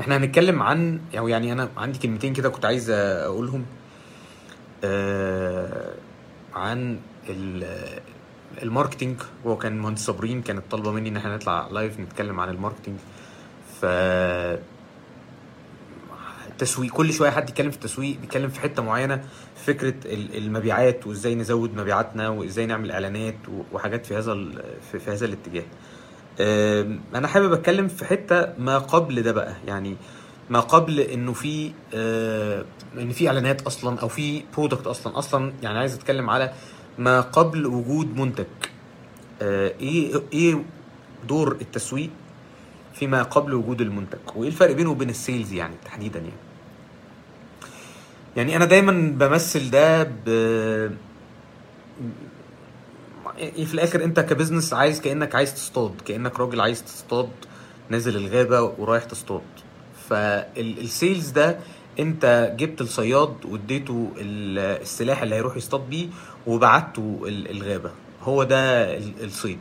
إحنا هنتكلم عن أو يعني أنا عندي كلمتين كده كنت عايز اقولهم آه عن ال- ال marketing. هو كان مهندس صابرين كانت طالبة مني إن إحنا نطلع live نتكلم عن ال marketing. ف التسويق كل شوية حد يتكلم في التسويق بيتكلم في حتة معينة فكرة ال- المبيعات وإزاي نزود مبيعاتنا وإزاي نعمل إعلانات وحاجات في هذا في, هذا الاتجاه. أنا حابب أتكلم في حتة ما قبل ده بقى. يعني ما قبل إنه في إن في إعلانات أصلا أو في product أصلا. أصلا يعني عايز أتكلم على ما قبل وجود منتج. آه، إيه إيه دور التسويق فيما قبل وجود المنتج؟ وإيه الفرق بينه وبين ال sales يعني تحديدا يعني؟ يعني أنا دايما بمثل ده ب في الآخر أنت ك business عايز كأنك عايز تصطاد كأنك راجل عايز تصطاد نازل الغابة ورايح تصطاد. فال sales ده أنت جبت الصياد واديته ال- السلاح اللي هيروح يصطاد بيه وبعته ال- الغابة. هو ده ال- الصيد.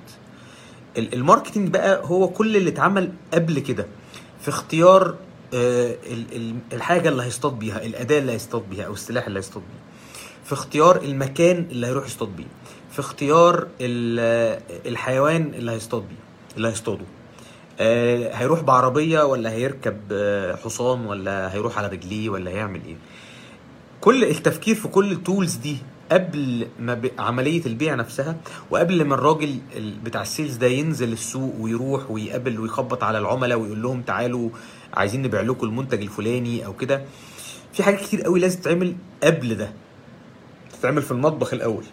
ال- ال marketing بقى هو كل اللي اتعمل قبل كده في اختيار آه، ال- ال- الحاجة اللي هيصطاد بيها الأداة اللي هيصطاد بيها أو السلاح اللي هيصطاد بيه. في اختيار المكان اللي هيروح يصطاد بيه. في اختيار ال- الحيوان اللي هيصطاد بيه اللي هيصطاده. آه، هيروح بعربية ولا هيركب آه، حصان ولا هيروح على رجليه ولا هيعمل إيه؟ كل التفكير في كل ال tools دي قبل ما ب... عملية البيع نفسها وقبل ما الراجل ال- بتاع ال sales ده ينزل السوق ويروح ويقابل ويخبط على العملاء ويقول لهم تعالوا عايزين نبيع لكم المنتج الفلاني أو كده. في حاجات كتير قوي لازم تتعمل قبل ده تتعمل في المطبخ الأول.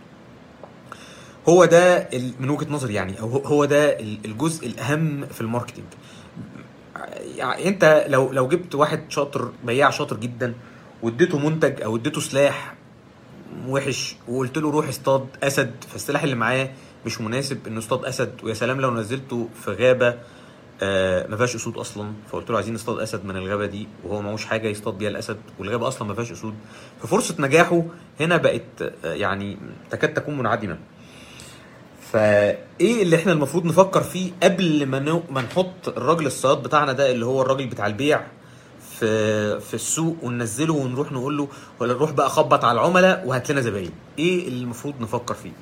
هو ده من وجهة نظري يعني أو هو- ده ال- الجزء الأهم في ال marketing. يعني أنت لو لو جبت واحد شاطر بياع شاطر جدا واديته منتج أو اديته سلاح وحش وقلت له روح اصطاد أسد فالسلاح اللي معاه مش مناسب إنه يصطاد أسد ويا سلام لو نزلته في غابة آه ما فيهاش أسود أصلا. فقلت له عايزين نصطاد أسد من الغابة دي وهو معهوش حاجة يصطاد بيها الأسد والغابة أصلا ما فيهاش أسود. ففرصة نجاحه هنا بقت آه، يعني تكاد تكون منعدمة. فايه اللي إحنا المفروض نفكر فيه قبل ما نو... ما نحط الراجل الصياد بتاعنا ده اللي هو الراجل بتاع البيع في في السوق وننزله ونروح نقول له ولا نروح بقى خبط على العملاء وهات لنا زباين. إيه اللي المفروض نفكر فيه؟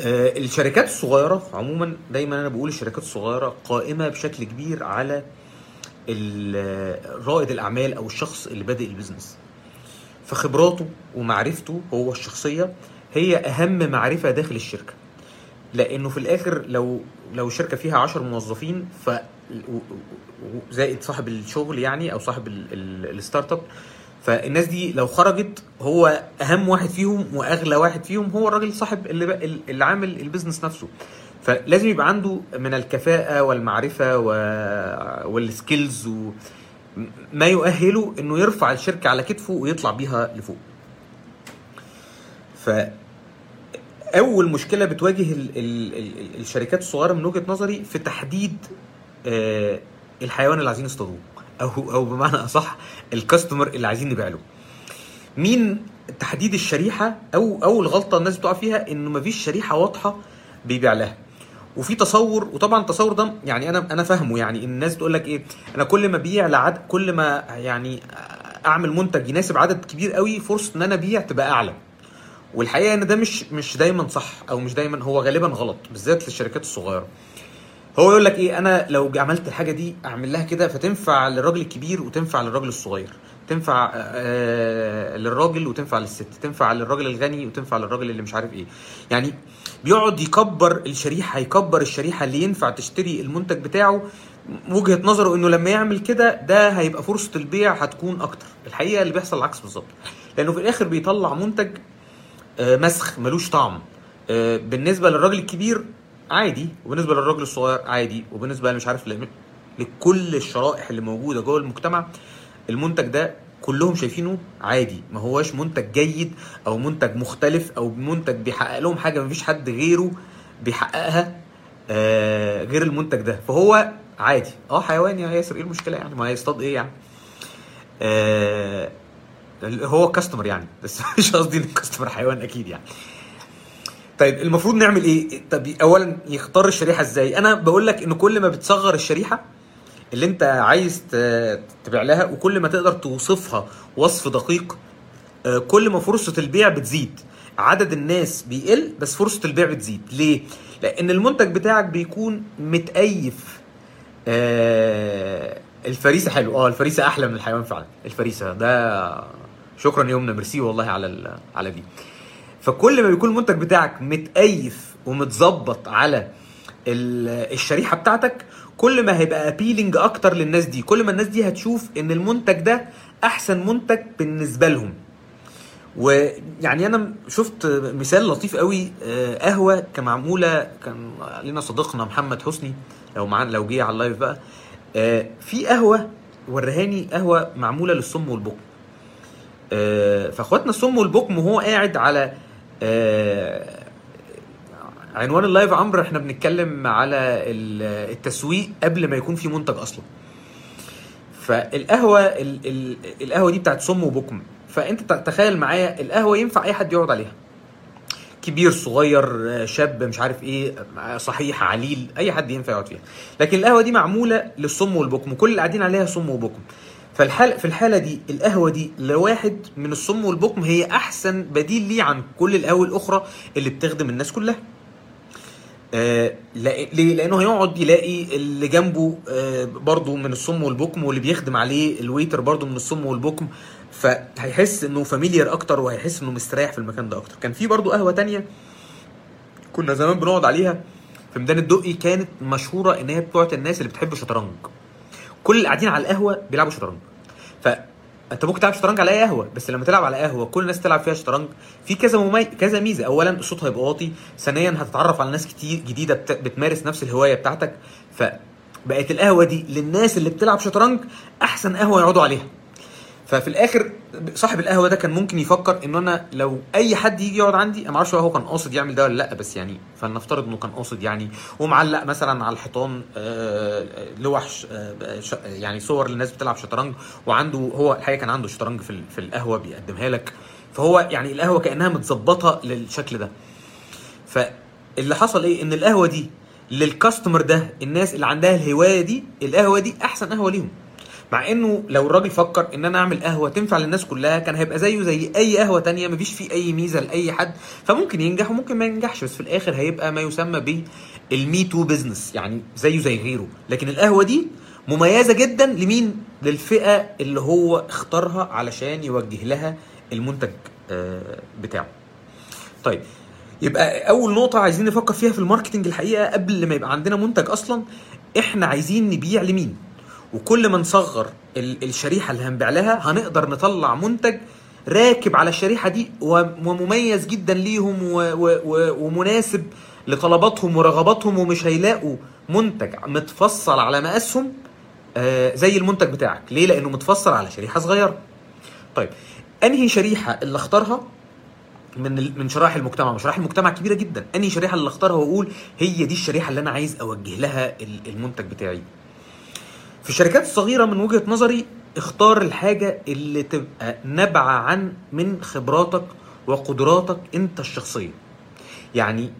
آه، الشركات الصغيرة عموما دايما أنا بقول الشركات الصغيرة قائمة بشكل كبير على رائد الأعمال أو الشخص اللي بادئ ال business. فخبراته ومعرفته هو الشخصية هي أهم معرفة داخل الشركة لأنه في الآخر لو لو شركة فيها 10 موظفين ف زائد صاحب الشغل يعني أو صاحب ال- ال- ال startup فالناس دي لو خرجت هو أهم واحد فيهم وأغلى واحد فيهم هو الراجل صاحب اللي اللي عامل ال business نفسه فلازم يبقى عنده من الكفاءة والمعرفة. والسكيلز و... ما يؤهله إنه يرفع الشركة على كتفه ويطلع بيها لفوق ف أول مشكلة بتواجه ال ال ال الشركات الصغيرة من وجهة نظري في تحديد آه، الحيوان اللي عايزين يصطادوه. أو أو بمعنى أصح الكاستمر اللي عايزين نبيع له. مين تحديد الشريحة؟ أو أول غلطة الناس بتقع فيها انه مفيش شريحة واضحة بيبيع لها. وفي تصور وطبعا التصور ده يعني أنا أنا فاهمه يعني الناس تقول لك إيه أنا كل ما أبيع لعدد كل ما يعني أعمل منتج يناسب عدد كبير قوي فرصة إن أنا أبيع تبقى أعلى. والحقيقة إن ده مش مش دايما صح أو مش دايما هو غالبا غلط بالذات للشركات الصغيرة. هو يقول لك إيه أنا لو عملت الحاجة دي أعمل لها كده فتنفع للراجل الكبير وتنفع للراجل الصغير تنفع آه للراجل وتنفع للست تنفع للراجل الغني وتنفع للراجل اللي مش عارف إيه. يعني بيقعد يكبر الشريحة يكبر الشريحة اللي ينفع تشتري المنتج بتاعه. وجهة نظره إنه لما يعمل كده ده هيبقى فرصة البيع هتكون أكتر. الحقيقة اللي بيحصل العكس بالظبط. لأنه في الآخر بيطلع منتج آه، مسخ ملوش طعم. آه، بالنسبة للراجل الكبير عادي وبالنسبة للراجل الصغير عادي وبالنسبة مش عارف لكل الشرائح اللي موجودة جوه المجتمع المنتج ده كلهم شايفينه عادي. ما هواش منتج جيد أو منتج مختلف أو منتج بيحقق لهم حاجة مفيش حد غيره بيحققها آه غير المنتج ده. فهو عادي. آه حيوان يا ياسر إيه المشكلة يعني؟ ما هيصطاد إيه يعني؟ آه هو كاستمر يعني. بس مش قصدي ان الكاستمر حيوان أكيد يعني. طيب المفروض نعمل إيه؟ طب اولا يختار الشريحة إزاي؟ أنا بقول لك ان كل ما بتصغر الشريحة اللي أنت عايز تبيع لها وكل ما تقدر توصفها وصف دقيق آه، كل ما فرصة البيع بتزيد. عدد الناس بيقل بس فرصة البيع بتزيد. ليه؟ لأن المنتج بتاعك بيكون متأيف آه الفريسة حلو. آه الفريسة أحلى من الحيوان فعلا. الفريسة ده شكرا يا يمنى ميرسي والله على على دي. فكل ما بيكون المنتج بتاعك متأيف ومتظبط على ال- الشريحة بتاعتك كل ما هيبقى appealing أكتر للناس دي. كل ما الناس دي هتشوف إن المنتج ده أحسن منتج بالنسبة لهم. ويعني أنا شفت مثال لطيف قوي آه، قهوة كان معموله كان لنا صديقنا محمد حسني لو معانا لو جه على ال live بقى. آه، في قهوة وراني قهوة معمولة للصم والبكم آه، فاخواتنا الصم والبكم وهو قاعد على آه، عنوان ال live عمرو إحنا بنتكلم على ال- التسويق قبل ما يكون في منتج أصلا. فالقهوة ال ال القهوة دي بتاعت صم وبكم. فانت تخيل معايا القهوة ينفع اي حد يقعد عليها. كبير صغير آه، شاب مش عارف إيه آه، صحيح عليل اي حد ينفع يقعد فيها. لكن القهوة دي معمولة للصم والبكم كل اللي قاعدين عليها صم وبكم. فالحال في الحالة دي القهوة دي لواحد من الصم والبكم هي أحسن بديل ليه عن كل القهوه الأخرى اللي بتخدم الناس كلها. آه، ليه؟ لأنه هيقعد يلاقي اللي جنبه آه، برضه من الصم والبكم واللي بيخدم عليه ال waiter برضه من الصم والبكم. فهيحس إنه familiar أكتر وهيحس إنه مستريح في المكان ده أكتر. كان في برضه قهوة تانية كنا زمان بنقعد عليها في ميدان الدقي كانت مشهورة إن هي بتاعت الناس اللي بتحب الشطرنج. كل اللي قاعدين على القهوة بيلعبوا شطرنج. فانت ممكن تلعب شطرنج على اي قهوة بس لما تلعب على قهوة كل الناس تلعب فيها شطرنج في كذا ممي... كذا ميزة. اولا الصوت هيبقى واطي ثانيا هتتعرف على ناس كتير جديدة بت... بتمارس نفس الهواية بتاعتك. فبقت القهوة دي للناس اللي بتلعب شطرنج أحسن قهوة يقعدوا عليها. ففي الآخر صاحب القهوة ده كان ممكن يفكر إن أنا لو أي حد يجي يقعد عندي أنا ما أعرفش هو كان قاصد يعمل ده ولا لأ بس يعني فلنفترض إنه كان قاصد يعني ومعلق مثلا على الحيطان آه، لوح ش- آه، يعني صور للناس بتلعب شطرنج وعنده هو الحقيقة كان عنده شطرنج في في القهوة بيقدمها لك فهو يعني القهوة كأنها متظبطة للشكل ده. فاللي حصل إيه؟ إن القهوة دي لل customer ده الناس اللي عندها الهواية دي القهوة دي أحسن قهوة ليهم. مع إنه لو الراجل فكر إن أنا أعمل قهوة تنفع للناس كلها كان هيبقى زيه زي أي قهوة تانية مفيش فيه أي ميزة لأي حد فممكن ينجح وممكن ما ينجحش بس في الآخر هيبقى ما يسمى بال me too business يعني زيه زي غيره. لكن القهوة دي مميزة جدا لمين؟ للفئة اللي هو اختارها علشان يوجه لها المنتج آه، بتاعه. طيب يبقى أول نقطة عايزين نفكر فيها في الماركتنج الحقيقة قبل ما يبقى عندنا منتج أصلا إحنا عايزين نبيع لمين؟ وكل ما نصغر ال- الشريحة اللي هنبيع لها هنقدر نطلع منتج راكب على الشريحة دي ومميز جدا ليهم ومناسب لطلباتهم ورغباتهم ومش هيلاقوا منتج متفصل على مقاسهم آه، زي المنتج بتاعك. ليه؟ لأنه متفصل على شريحة صغيرة. طيب أنهي شريحة اللي اختارها؟ من من شرائح المجتمع. شرائح المجتمع كبيرة جدا. أنهي شريحة اللي اختارها وأقول هي دي الشريحة اللي أنا عايز أوجه لها ال- المنتج بتاعي؟ في الشركات الصغيره من وجهة نظري اختار الحاجة اللي تبقى نابعة عن من خبراتك وقدراتك انت الشخصية. يعني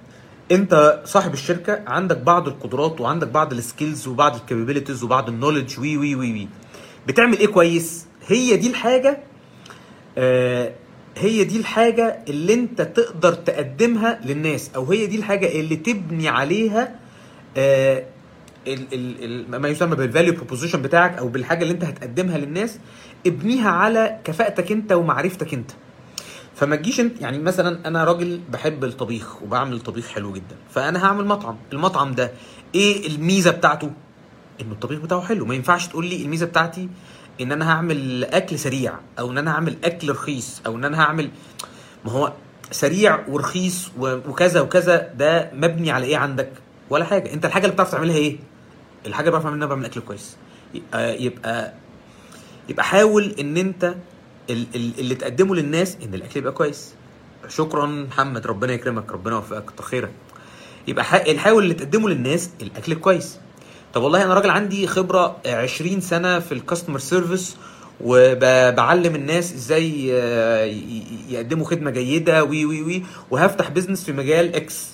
انت صاحب الشركة عندك بعض القدرات وعندك بعض ال skills وبعض ال capabilities وبعض ال knowledge وي وي وي وي. بتعمل إيه كويس؟ هي دي الحاجة آه، هي دي الحاجة اللي انت تقدر تقدمها للناس أو هي دي الحاجة اللي تبني عليها آه، ال ال ال ما يسمى بال value proposition بتاعك أو بالحاجة اللي أنت هتقدمها للناس ابنيها على كفاءتك أنت ومعرفتك أنت. فما تجيش أنت يعني مثلا أنا راجل بحب الطبيخ وبعمل طبيخ حلو جدا فأنا هعمل مطعم. المطعم ده إيه الميزة بتاعته؟ إنه الطبيخ بتاعه حلو. ما ينفعش تقول لي الميزة بتاعتي إن أنا هعمل أكل سريع أو إن أنا هعمل أكل رخيص أو إن أنا هعمل ما هو سريع ورخيص وكذا وكذا ده مبني على إيه عندك؟ ولا حاجة. أنت الحاجة اللي بتعرف تعملها إيه؟ الحاجة اللي بعرف أعملها بعمل أكل كويس. يبقى يبقى يبقى حاول إن أنت ال- ال- اللي تقدمه للناس إن الأكل يبقى كويس. شكرا محمد ربنا يكرمك ربنا يوفقك كتر خيرك. يبقى حاول اللي تقدمه للناس الأكل كويس. طب والله أنا راجل عندي خبرة 20 سنة في ال customer service وبعلم الناس إزاي آه، يقدموا خدمة جيدة وي وي وي وهفتح business في مجال X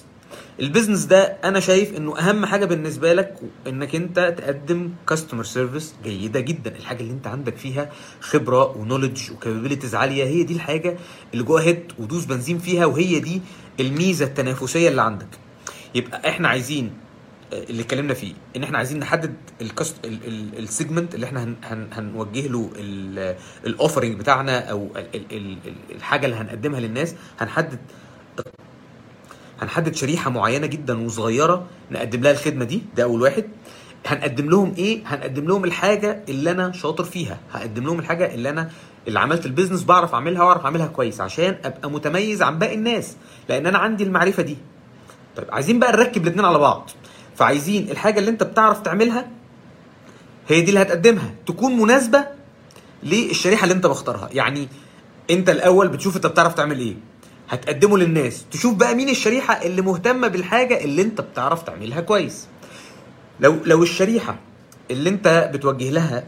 ال business ده أنا شايف إنه أهم حاجة بالنسبة لك إنك أنت تقدم customer service جيدة جدا. الحاجة اللي أنت عندك فيها خبرة و knowledge و capabilities عالية. هي دي الحاجة اللي go ahead ودوس بنزين فيها وهي دي الميزة التنافسية اللي عندك. يبقى إحنا عايزين اللي اتكلمنا فيه إن إحنا عايزين نحدد ال customer segment اللي إحنا هن هن هنوجه له ال offering بتاعنا أو ال ال ال الحاجة اللي هنقدمها للناس. هنحدد هنحدد شريحة معينة جدا وصغيرة نقدم لها الخدمة دي ده أول واحد. هنقدم لهم إيه؟ هنقدم لهم الحاجة اللي أنا شاطر فيها. هقدم لهم الحاجة اللي أنا اللي عملت البيزنس بعرف أعملها وأعرف أعملها كويس عشان أبقى متميز عن باقي الناس لأن أنا عندي المعرفة دي. طيب عايزين بقى نركب الاثنين على بعض. فعايزين الحاجة اللي أنت بتعرف تعملها هي دي اللي هتقدمها تكون مناسبة للشريحة اللي أنت مختارها يعني أنت الأول بتشوف أنت بتعرف تعمل إيه. هتقدمه للناس. تشوف بقى مين الشريحة اللي مهتمة بالحاجة اللي انت بتعرف تعملها كويس. لو لو الشريحة اللي انت بتوجه لها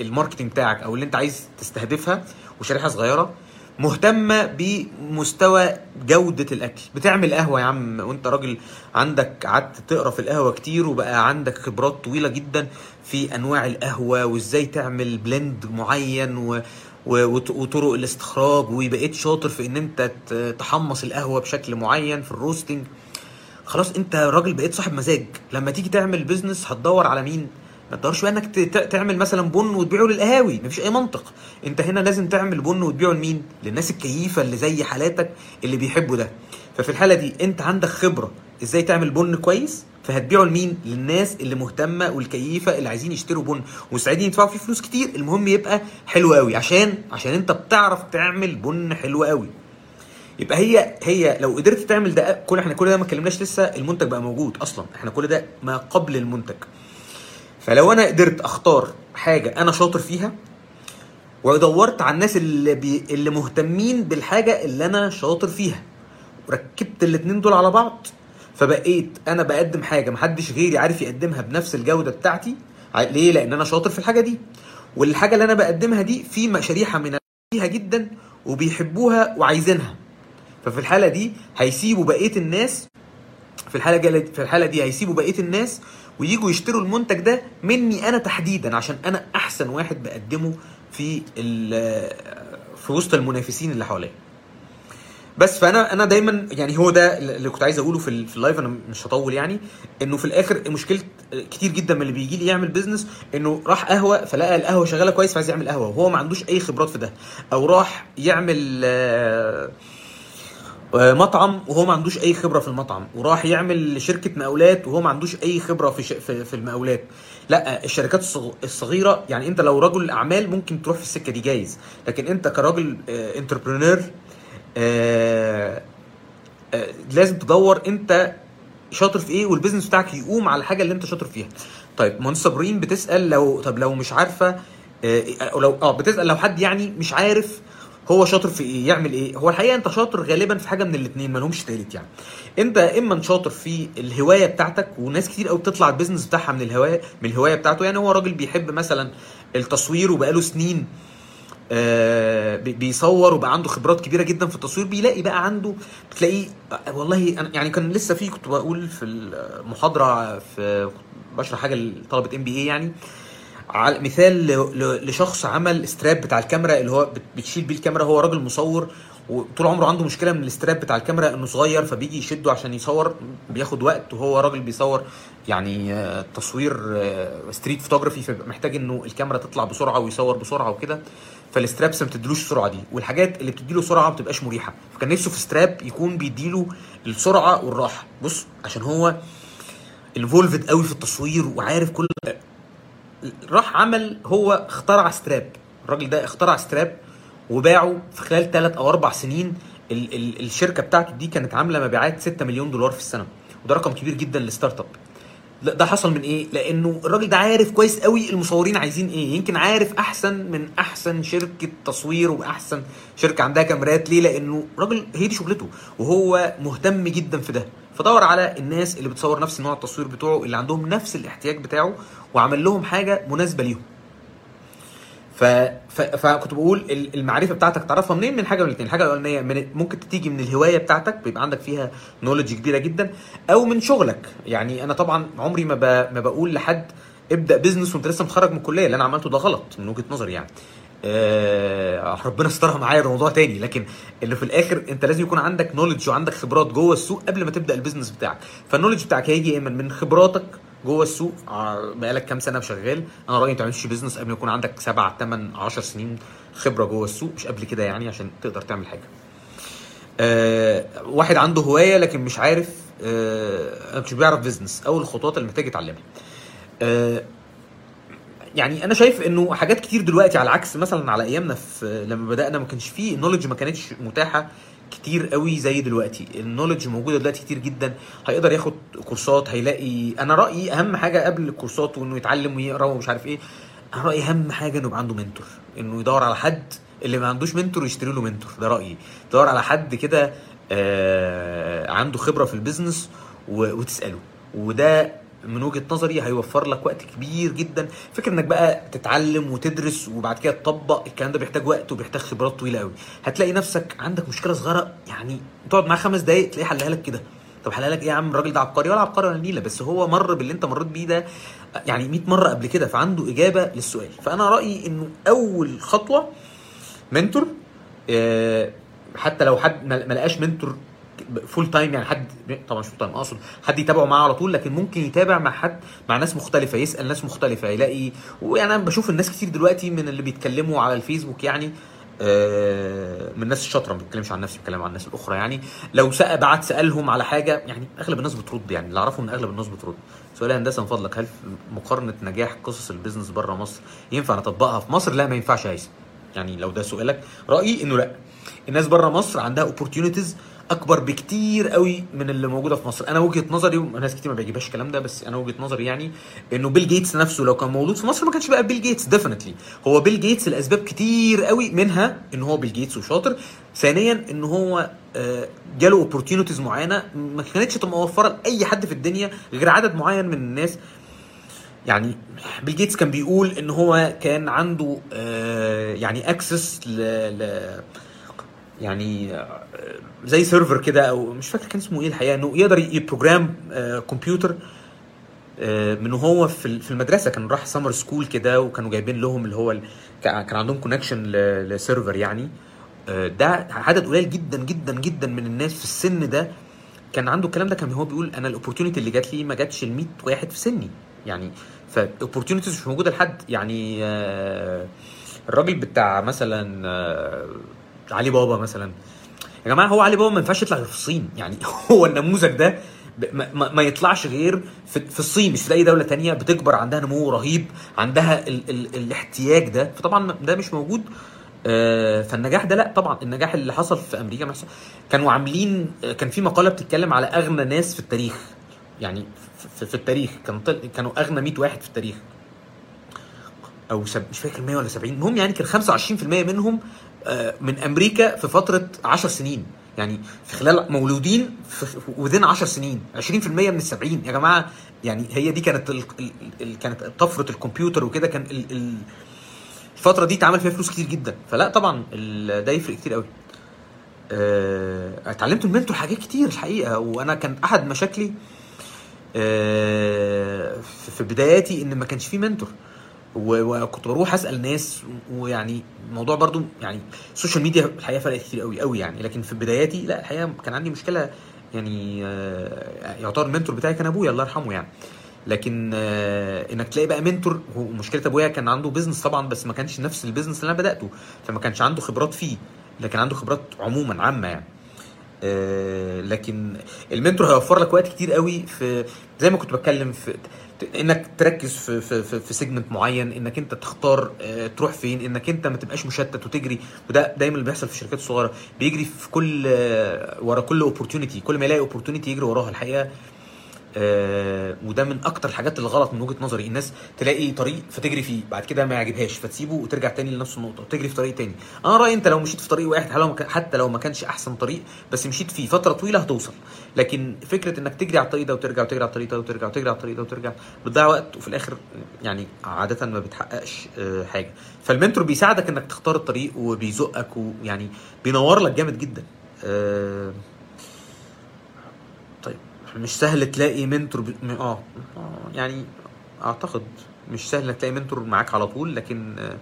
الماركتنج بتاعك أو اللي انت عايز تستهدفها وشريحة صغيرة مهتمة بمستوى جودة الأكل. بتعمل قهوة يا عم وانت راجل عندك قعدت تقرا في القهوة كتير وبقى عندك خبرات طويلة جدا في أنواع القهوة وإزاي تعمل blend معين و وطرق الاستخراج وبقيت شاطر في إن أنت تحمص القهوة بشكل معين في ال roasting. خلاص أنت راجل بقيت صاحب مزاج. لما تيجي تعمل business هتدور على مين؟ ما تدورش بقى إنك تعمل مثلا بن وتبيعه للقهاوي. مفيش أي منطق. أنت هنا لازم تعمل بن وتبيعه لمين؟ للناس الكيفة اللي زي حالاتك اللي بيحبوا ده. ففي الحالة دي أنت عندك خبرة إزاي تعمل بن كويس؟ فهتبيعه لمين؟ للناس اللي مهتمة والكيفة اللي عايزين يشتروا بن. ومستعدين يدفعوا فيه فلوس كتير المهم يبقى حلو قوي. عشان عشان انت بتعرف تعمل بن حلو قوي. يبقى هي هي لو قدرت تعمل ده كل إحنا كل ده ما اتكلمناش لسه المنتج بقى موجود أصلا. إحنا كل ده ما قبل المنتج. فلو أنا قدرت أختار حاجة أنا شاطر فيها ودورت على الناس اللي بي اللي مهتمين بالحاجة اللي أنا شاطر فيها وركبت الاتنين دول على بعض فبقيت أنا بقدم حاجة محدش غيري عارف يقدمها بنفس الجودة بتاعتي. ليه؟ لأن أنا شاطر في الحاجة دي. والحاجة اللي أنا بقدمها دي في شريحه من فيها جدا وبيحبوها وعايزينها. ففي الحالة دي هيسيبوا بقية الناس في الحالة في الحالة دي هيسيبوا بقية الناس ويجوا يشتروا المنتج ده مني أنا تحديدا عشان أنا أحسن واحد بقدمه في في وسط المنافسين اللي حواليا. بس فانا أنا دايما يعني هو ده اللي كنت عايز اقوله في, ال live أنا مش هطول يعني انه في الآخر مشكله كتير جدا من اللي بيجي لي يعمل business انه راح قهوة فلقى القهوة شغالة كويس فعايز يعمل قهوة وهو ما عندوش أي خبرات في ده أو راح يعمل آه مطعم وهو ما عندوش أي خبرة في المطعم وراح يعمل شركة مقاولات وهو ما عندوش أي خبرة في في, في المقاولات. لا الشركات الصغيرة يعني انت لو رجل أعمال ممكن تروح في السكة دي جايز لكن انت كراجل entrepreneur لازم تدور انت شاطر في إيه وال business بتاعك يقوم على الحاجة اللي انت شاطر فيها. طيب مهندس صابرين بتسأل لو طب لو مش عارفة أو لو آه بتسأل لو حد يعني مش عارف هو شاطر في إيه يعمل إيه. هو الحقيقة انت شاطر غالبا في حاجة من الاثنين ما لهمش تالت يعني. انت إما شاطر في الهواية بتاعتك وناس كتير قوي بتطلع ال business بتاعها من الهواية من الهواية بتاعته. يعني هو راجل بيحب مثلا التصوير وبقاله سنين آه بيصور وبقى عنده خبرات كبيرة جدا في التصوير بيلاقي بقى عنده بتلاقيه والله أنا يعني كان لسه في كنت بقول في المحاضرة في بشرح حاجة لطلبة إم بي اي يعني على مثال لشخص عمل ستراب بتاع الكاميرا اللي هو بتشيل بيه الكاميرا هو راجل مصور وطول عمره عنده مشكلة من الاستراب بتاع الكاميرا إنه صغير فبيجي يشده عشان يصور بياخد وقت وهو راجل بيصور يعني تصوير street photography فمحتاج إنه الكاميرا تطلع بسرعة ويصور بسرعة وكده. فال straps ما بتديلوش السرعة دي والحاجات اللي بتديله سرعة ما بتبقاش مريحة. فكان نفسه في strap يكون بيديله السرعة والراحة. بص عشان هو involved قوي في التصوير وعارف كل راح عمل هو اخترع strap. الراجل ده اخترع strap وباعه في خلال ثلاث أو أربع سنين. ال ال الشركة بتاعته دي كانت عاملة مبيعات 6 مليون دولار في السنة. وده رقم كبير جدا لل startup ده حصل من إيه؟ لأنه الراجل ده عارف كويس قوي المصورين عايزين إيه، يمكن عارف أحسن من أحسن شركة تصوير وأحسن شركة عندها كاميرات ليه؟ لأنه راجل هي دي شغلته وهو مهتم جدا في ده، فدور على الناس اللي بتصور نفس نوع التصوير بتوعه اللي عندهم نفس الاحتياج بتاعه وعمل لهم حاجة مناسبة ليهم. ف... ف... فكنت بقول ال- المعرفة بتاعتك تعرفها منين؟ من حاجة من الاثنين الحاجة الاولانيه من... ممكن تيجي من الهواية بتاعتك بيبقى عندك فيها knowledge كبيرة جدا أو من شغلك. يعني أنا طبعا عمري ما ب... ما بقول لحد ابدأ business وأنت لسه متخرج من الكلية. اللي أنا عملته ده غلط من وجهة نظري يعني. آه ربنا استرها معايا ده موضوع تاني. لكن اللي في الآخر أنت لازم يكون عندك knowledge وعندك خبرات جوه السوق قبل ما تبدأ ال business بتاعك. فال knowledge بتاعك هيجي اما من خبراتك جوه السوق ع- بقالك كام سنة شغال أنا رأيي ما تعملش business قبل ما يكون عندك 7 8 10 سنين خبرة جوه السوق مش قبل كده يعني عشان تقدر تعمل حاجة. آه واحد عنده هواية لكن مش عارف آه مش بيعرف بيزنس أو الخطوات اللي محتاج يتعلمها. آه يعني أنا شايف إنه حاجات كتير دلوقتي على عكس مثلا على أيامنا في لما بدأنا ما كانش فيه النولج ما كانتش متاحة. كتير قوي زي دلوقتي. النولج موجودة دلوقتي كتير جدا. هيقدر ياخد كورسات هيلاقي أنا رأيي أهم حاجة قبل الكورسات وإنه يتعلم ويقرأ ومش عارف إيه أنا رأيي أهم حاجة إنه يبقى عنده منتور إنه يدور على حد اللي ما عندوش mentor يشتري له mentor ده رأيي. دور على حد كده آه عنده خبرة في ال business وتسأله. وده من وجهة نظري هيوفر لك وقت كبير جدا. فكر إنك بقى تتعلم وتدرس وبعد كده تطبق الكلام ده بيحتاج وقت وبيحتاج خبرات طويلة قوي هتلاقي نفسك عندك مشكلة صغيرة يعني تقعد معاه خمس دقايق تلاقيه حلها لك كده. طب حلها لك إيه يا عم؟ الراجل ده عبقري ولا عبقري ولا نيلة. بس هو مر باللي أنت مريت بيه ده يعني 100 مرة قبل كده فعنده إجابة للسؤال. فأنا رأيي إنه أول خطوة mentor آه، حتى لو حد ما لقاش mentor full time يعني حد طبعا مش full time أقصد حد يتابعه معاه على طول لكن ممكن يتابع مع حد مع ناس مختلفة يسأل ناس مختلفة يلاقي ويعني أنا بشوف الناس كتير دلوقتي من اللي بيتكلموا على الفيسبوك يعني آه، من الناس الشاطرة ما بتكلمش عن نفسي بتكلم عن الناس الأخرى يعني. لو سأل بعت سألهم على حاجة يعني أغلب الناس بترد يعني اللي أعرفه إن أغلب الناس بترد. سؤال هندسة من فضلك هل مقارنة نجاح قصص ال business بره مصر ينفع نطبقها في مصر؟ لا ما ينفعش يا يعني لو ده سؤالك رأيي إنه لا. الناس بره مصر عندها opportunities أكبر بكتير قوي من اللي موجودة في مصر. أنا وجهة نظري وناس كتير ما بيعجبهاش الكلام ده بس أنا وجهة نظري يعني إنه بيل جيتس نفسه لو كان مولود في مصر ما كانش بقى بيل جيتس definitely هو بيل جيتس لأسباب كتير قوي منها إن هو بيل جيتس وشاطر. ثانيا إن هو آه، جاله opportunities معينة ما كانتش موفرة لأي حد في الدنيا غير عدد معين من الناس. يعني بيل جيتس كان بيقول إن هو كان عنده آه، يعني access ل, ل يعني آه، زي server كده أو مش فاكر كان اسمه إيه الحقيقة إنه يقدر ي program آه، كمبيوتر آه، من هو في ال- في المدرسة. كان راح summer school كده وكانوا جايبين لهم اللي هو كان عندهم connection ل server يعني. آه، ده عدد قليل جدا جدا جدا من الناس في السن ده. كان عنده الكلام ده كان هو بيقول أنا ال opportunity اللي جات لي ما جاتش ل 100 واحد في سني يعني. فال opportunities مش موجودة لحد يعني الراجل بتاع مثلا علي بابا مثلا. يا جماعة هو علي بابا ما ينفعش يطلع غير في الصين. يعني هو النموذج ده ما, ما- يطلعش غير في, في الصين. مش في اي دولة تانية بتكبر عندها نمو رهيب عندها ال ال الاحتياج ده. فطبعا ده مش موجود. آه، فالنجاح ده لا طبعا النجاح اللي حصل في أمريكا ما حصل- كانوا عاملين كان في مقالة بتتكلم على أغنى ناس في التاريخ. يعني في, في التاريخ. كان طل- كانوا أغنى 100 واحد في التاريخ. أو سب... مش فاكر 100 ولا 70 المهم يعني كان 25% منهم من أمريكا في فترة 10 سنين. يعني في خلال مولودين وذين 10 سنين. 20% من ال 70 يا جماعة يعني هي دي كانت ال... ال... ال... كانت طفرة الكمبيوتر وكده. كان ال... ال... الفترة دي اتعمل فيها فلوس كتير جدا. فلا طبعا. ده يفرق كتير قوي. آه، اتعلمت من mentor حاجات كتير الحقيقة. وأنا كان أحد مشاكلي آه، في- بداياتي إن ما كانش في mentor و- وكنت بروح أسأل ناس ويعني الموضوع برضو يعني ال social media الحقيقة فرقت كتير قوي قوي يعني. لكن في بداياتي لا الحقيقة كان عندي مشكلة يعني آه، يعتبر ال mentor بتاعي كان أبويا الله يرحمه يعني. لكن آه، إنك تلاقي بقى mentor مشكلة أبويا كان عنده business طبعا بس ما كانش نفس ال business اللي أنا بدأته. فما كانش عنده خبرات فيه لكن عنده خبرات عموما عامة يعني. آه، لكن ال mentor هيوفر لك وقت كتير قوي في زي ما كنت بتكلم في إنك تركز في في في, في segment معين إنك أنت تختار آه، تروح فين إنك أنت ما تبقاش مشتت وتجري. وده دايما اللي بيحصل في الشركات الصغيرة. بيجري في كل آه، ورا كل opportunity كل ما يلاقي opportunity يجري وراها. الحقيقة آه وده من أكتر الحاجات اللي غلط من وجهة نظري. الناس تلاقي طريق فتجري فيه بعد كده ما يعجبهاش فتسيبه وترجع تاني لنفس النقطة. وتجري في طريق تاني. أنا رأيي أنت لو مشيت في طريق واحد حتى لو ما كانش أحسن طريق بس مشيت فيه فترة طويلة هتوصل. لكن فكرة إنك تجري على الطريق ده وترجع وتجري على الطريق ده وترجع وتجري على الطريق ده وترجع بتضيع وقت وفي الآخر يعني عادة ما بتحققش آه، حاجة. فالمنتور بيساعدك إنك تختار الطريق وبيزقك ويعني بينور لك جامد جدا. آه، مش سهل تلاقي منتور ب... آه. يعني أعتقد مش سهل تلاقي منتور معاك على طول لكن آه،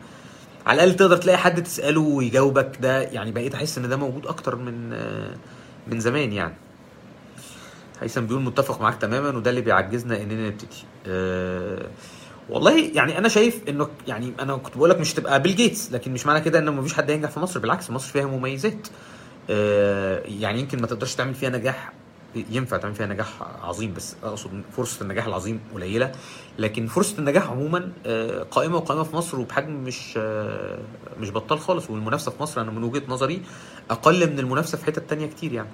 على الأقل تقدر تلاقي حد تسأله ويجاوبك. ده يعني بقيت أحس إن ده موجود أكتر من آه، من زمان يعني. هيثم بيقول متفق معاك تماما وده اللي بيعجزنا إننا نبتدي. أه والله يعني أنا شايف إنه يعني أنا كنت بقول لك مش تبقى بيل جيتس لكن مش معنى كده إن مفيش حد هينجح في مصر بالعكس مصر فيها مميزات. أه يعني يمكن ما تقدرش تعمل فيها نجاح ينفع تعمل فيها نجاح عظيم بس أقصد فرصة النجاح العظيم قليلة. لكن فرصة النجاح عموما آه، قائمة وقائمة في مصر وبحجم مش آه، مش بطال خالص. والمنافسة في مصر أنا من وجهة نظري أقل من المنافسة في حتت تانية كتير يعني.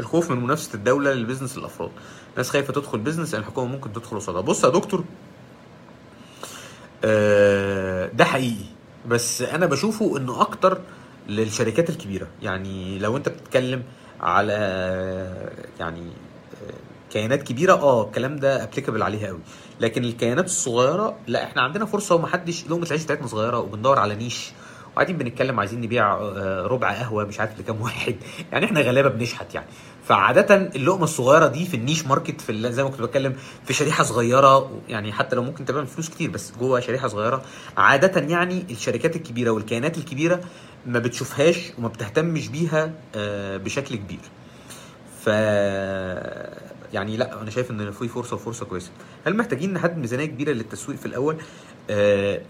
الخوف من منافسة الدولة لل business الأفراد. ناس خايفة تدخل business لأن الحكومة ممكن تدخل قصادها. بص يا دكتور آه، ده حقيقي. بس أنا بشوفه إنه أكتر للشركات الكبيرة. يعني لو أنت بتتكلم على يعني كيانات كبيرة آه الكلام ده applicable عليها قوي. لكن الكيانات الصغيرة لا إحنا عندنا فرصة ومحدش، لقمة العيش بتاعتنا صغيرة وبندور على niche. وقاعدين بنتكلم عايزين نبيع آه، ربع قهوة مش عارف لكام واحد. يعني إحنا غلابه بنشحت يعني. فعادة اللقمة الصغيرة دي في النيش ماركت في زي ما كنت بتكلم في شريحة صغيرة يعني حتى لو ممكن تعمل فلوس كتير بس جوه شريحة صغيرة. عادة يعني الشركات الكبيرة والكيانات الكبيرة ما بتشوفهاش وما بتهتمش بيها آه، بشكل كبير. ف يعني لا أنا شايف إن في فرصة وفرصة كويسة. هل محتاجين نحدد ميزانية كبيرة للتسويق في الأول؟ آه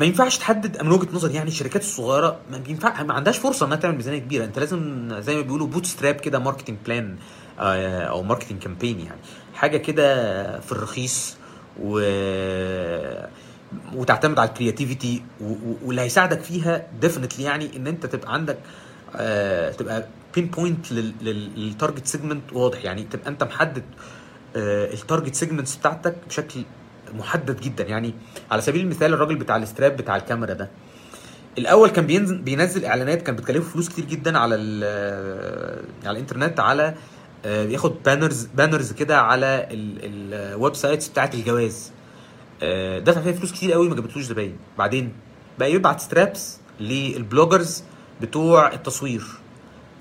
ما ينفعش تحدد من وجهة نظري يعني الشركات الصغيرة ما بينفع ما عندهاش فرصة إنها تعمل ميزانية كبيرة. أنت لازم زي ما بيقولوا bootstrap كده marketing plan أو marketing campaign يعني. حاجة كده في الرخيص و وتعتمد على ال creativity واللي هيساعدك فيها definitely يعني إن أنت تبقى عندك آه تبقى pinpoint لل target segment واضح. يعني تبقى أنت محدد آه ال target segments بتاعتك بشكل محدد جدا. يعني على سبيل المثال الراجل بتاع ال strap بتاع الكاميرا ده الأول كان بينزل بينزل إعلانات كان بتكلفه فلوس كتير جدا على ال- على الإنترنت على آه، بياخد banners banners كده على ال websites بتاعت الجواز. آه، دفع فيها فلوس كتير قوي ما جابتلوش زباين. بعدين بقى يبعت straps لل bloggers بتوع التصوير.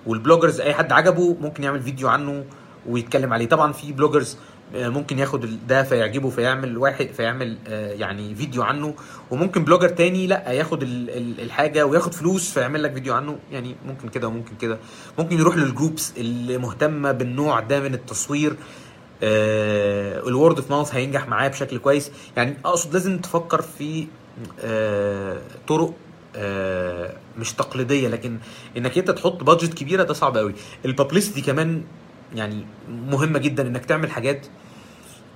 وال bloggers أي حد عجبه ممكن يعمل فيديو عنه ويتكلم عليه. طبعا في bloggers آه، ممكن ياخد ده فيعجبه فيعمل واحد فيعمل آه، يعني فيديو عنه. وممكن blogger تاني لا ياخد ال- ال- الحاجة وياخد فلوس فيعمل لك فيديو عنه. يعني ممكن كده وممكن كده. ممكن يروح لل groups اللي مهتمة بالنوع ده من التصوير. ال word of mouth هينجح معاه بشكل كويس. يعني أقصد لازم تفكر في آه، طرق آه، مش تقليدية لكن إنك أنت تحط بادجت كبيرة ده صعب قوي الببليستي كمان يعني مهمة جدا إنك تعمل حاجات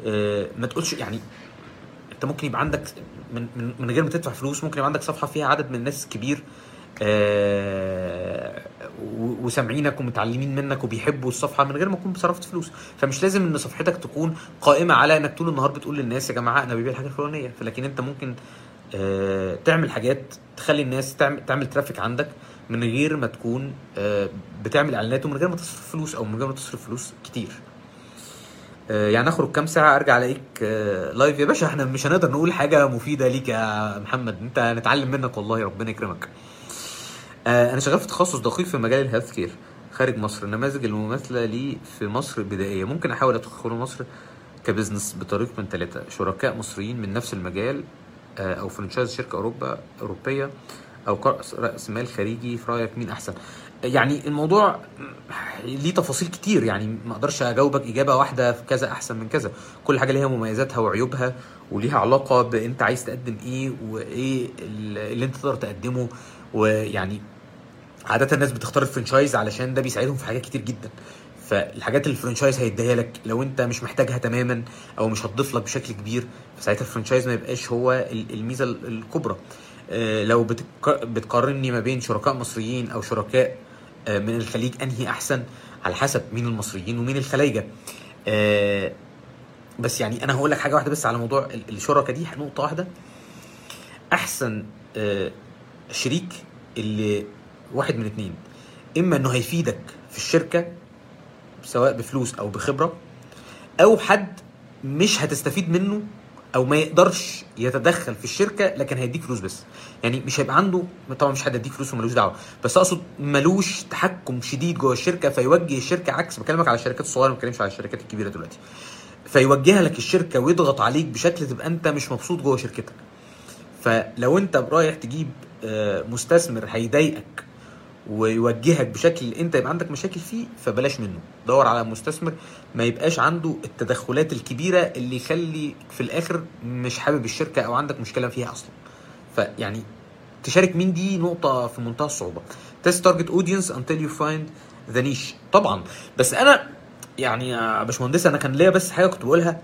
آه، ما تقولش يعني أنت ممكن يبقى عندك من من, غير ما تدفع فلوس ممكن يبقى عندك صفحة فيها عدد من الناس كبير آه، وسامعينك ومتعلمين منك وبيحبوا الصفحة من غير ما تكون صرفت فلوس. فمش لازم إن صفحتك تكون قائمة على إنك طول النهار بتقول للناس يا جماعة أنا ببيع الحاجة الفلانية. فلكن أنت ممكن آه، تعمل حاجات تخلي الناس تعمل تعمل traffic عندك. من غير ما تكون آه، بتعمل إعلانات ومن غير ما تصرف فلوس أو من غير ما تصرف فلوس كتير. آه، يعني اخرج كام ساعة أرجع ألاقيك آه، live يا باشا إحنا مش هنقدر نقول حاجة مفيدة ليك يا محمد. أنت هنتعلم منك والله ربنا يكرمك. آه، أنا شغال في تخصص دقيق في مجال ال healthcare خارج مصر. النماذج المماثلة لي في مصر بدائية. ممكن أحاول أدخل مصر ك business بطريق من ثلاثة شركاء مصريين من نفس المجال آه، أو franchise شركة أوروبا أوروبية. أو رأس مال خارجي في رأيك مين أحسن؟ يعني الموضوع ليه تفاصيل كتير يعني ما أقدرش أجاوبك إجابة واحدة في كذا أحسن من كذا. كل حاجة ليها مميزاتها وعيوبها وليها علاقة بأنت عايز تقدم إيه وإيه اللي أنت تقدر تقدمه. ويعني عادة الناس بتختار ال franchise علشان ده بيساعدهم في حاجات كتير جدا. فالحاجات اللي الفرنشايز هيديها لك لو أنت مش محتاجها تماما أو مش هتضيف لك بشكل كبير فساعتها الفرنشايز ما يبقاش هو ال- الميزة ال- الكبرى. لو بتك- بتقارني ما بين شركاء مصريين أو شركاء آه، من الخليج أنهي أحسن؟ على حسب مين المصريين ومين الخلايجه آه بس يعني أنا هقول لك حاجة واحدة بس على موضوع ال- الشركة دي نقطة واحدة. أحسن آه شريك اللي واحد من اتنين إما إنه هيفيدك في الشركة سواء بفلوس أو بخبرة أو حد مش هتستفيد منه أو ما يقدرش يتدخل في الشركة لكن هيديك فلوس بس. يعني مش هيبقى عنده طبعا مش حد يديك فلوس وملوش دعوة. بس أقصد ملوش تحكم شديد جوه الشركة فيوجه الشركة عكس بكلمك على الشركات الصغيرة ما بتكلمش على الشركات الكبيرة دلوقتي. فيوجهها لك الشركة ويضغط عليك بشكل تبقى أنت مش مبسوط جوه شركتك. فلو أنت رايح تجيب آه، مستثمر هيضايقك ويوجهك بشكل انت يبقى عندك مشاكل فيه فبلاش منه. دور على مستثمر ما يبقاش عنده التدخلات الكبيرة اللي يخلي في الآخر مش حابب الشركة أو عندك مشكلة فيها أصلا. فيعني تشارك مين؟ دي نقطة في منتهى الصعوبة. test target audience until you find the niche طبعا. بس أنا يعني يا باشمهندس أنا كان ليا بس حاجة كنت بقولها.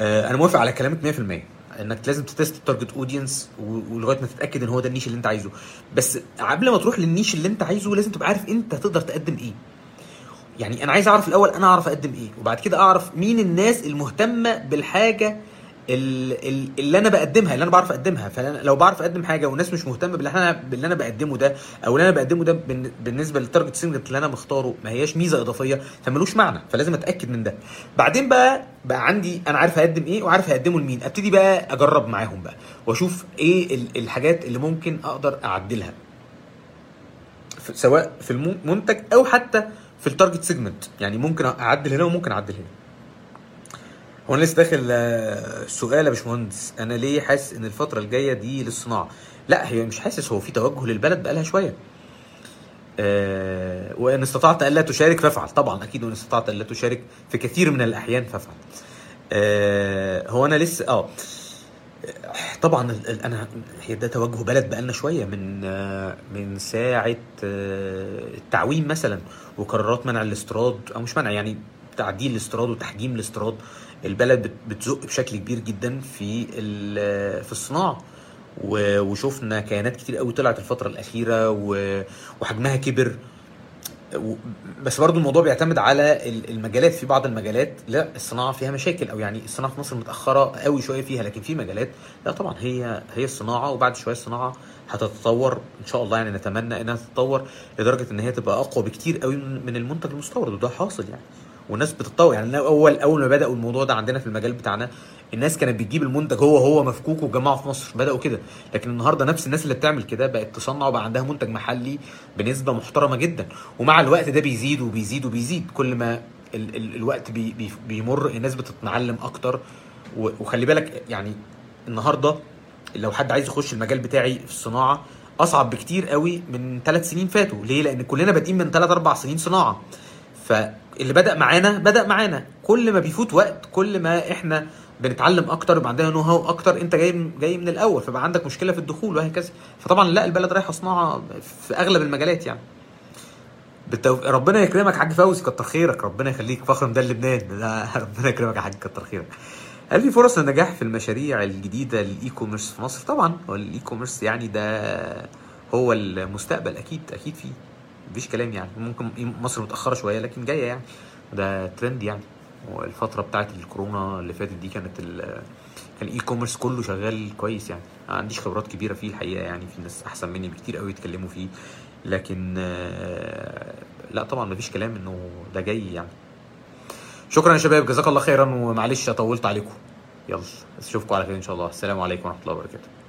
آه، أنا موافق على كلامك 100% انك لازم ت test ال target audience ولغاية ما تتأكد ان هو ده ال niche اللي انت عايزه. بس قبل ما تروح لل niche اللي انت عايزه لازم تبقى عارف انت تقدر تقدم إيه. يعني أنا عايز اعرف الأول أنا اعرف أقدم إيه وبعد كده اعرف مين الناس المهتمة بالحاجة ال- ال- اللي أنا بقدمها اللي أنا بعرف أقدمها. فأنا لو بعرف أقدم حاجة والناس مش مهتمة باللي أنا باللي أنا بقدمه ده أو اللي أنا بقدمه ده بالن- بالنسبة لل target segment اللي أنا مختاره ما هياش ميزة إضافية فملوش معنى. فلازم أتأكد من ده. بعدين بقى بقى عندي أنا عارف اقدم إيه وعارف اقدمه لمين. أبتدي بقى أجرب معاهم بقى وأشوف إيه ال- الحاجات اللي ممكن أقدر أعدلها. سواء في المنتج أو حتى في ال target segment يعني ممكن أعدل هنا وممكن أعدل هنا. هو أنا لسه داخل آه، سؤال يا باشمهندس. أنا ليه حاسس ان الفترة الجاية دي للصناعة؟ لا هي مش حاسس هو في توجه للبلد بقالها شوية. آه وان استطعت الا تشارك فافعل. طبعا أكيد وان استطعت الا تشارك في كثير من الأحيان فافعل. آه هو أنا لسه آه طبعا أنا هي ده توجه بلد بقالنا شوية من آه، من ساعة آه، التعويم مثلا وقرارات منع الاستيراد أو مش منع يعني تعديل الاستيراد وتحجيم الاستيراد. البلد بت- بتزق بشكل كبير جدا في في الصناعة. وشفنا كيانات كتير قوي طلعت الفترة الأخيرة وحجمها كبر. بس برضو الموضوع بيعتمد على ال- المجالات. في بعض المجالات لا الصناعة فيها مشاكل أو يعني الصناعة في مصر متأخرة قوي شوية فيها لكن في مجالات لا طبعا. هي هي الصناعة وبعد شوية الصناعة هتتطور. إن شاء الله يعني نتمنى إنها تتطور لدرجة إن هي تبقى أقوى بكتير قوي من المنتج المستورد وده حاصل يعني. والناس بتتطور يعني اول أول ما بدأوا الموضوع ده عندنا في المجال بتاعنا الناس كانت بتجيب المنتج هو هو مفكوك وتجمعه في مصر بدأوا كده. لكن النهارده نفس الناس اللي بتعمل كده بقت تصنع وبقى عندها منتج محلي بنسبة محترمة جدا. ومع الوقت ده بيزيد وبيزيد وبيزيد. كل ما ال ال الوقت بي بي بيمر الناس بتتعلم أكتر. وخلي بالك يعني النهارده لو حد عايز يخش المجال بتاعي في الصناعة أصعب بكتير قوي من ثلاث سنين فاتوا. ليه؟ لأن كلنا بادئين من ثلاث أربع سنين صناعة. فاللي بدأ معانا بدأ معانا. كل ما بيفوت وقت كل ما إحنا بنتعلم أكتر يبقى عندنا know-how أكتر أنت جاي جاي من الأول فبقى عندك مشكلة في الدخول وهكذا. فطبعا لا البلد رايحة صناعة في أغلب المجالات يعني. بالتو... ربنا يكرمك حاج فوزي كتر خيرك. ربنا يخليك فخر ده لبنان. لا ربنا يكرمك يا حاج كتر خيرك. هل في فرص للنجاح في المشاريع الجديدة لل e-commerce في مصر؟ طبعا هو ال e-commerce يعني ده هو المستقبل أكيد أكيد فيه مفيش كلام يعني. ممكن مصر متأخرة شوية لكن جاية يعني. ده ترند يعني. والفترة بتاعت الكورونا اللي فاتت دي كانت. كان ال e-commerce كله شغال كويس يعني. ما عنديش خبرات كبيرة فيه الحقيقة يعني. في ناس أحسن مني بكتير قوي يتكلموا فيه. لكن آه، لا طبعا مفيش كلام إنه ده جاي يعني. شكرا يا شباب. جزاك الله خيرا. ومعلش طولت عليكم. يلا أشوفكم على خير إن شاء الله. السلام عليكم ورحمة الله وبركاته.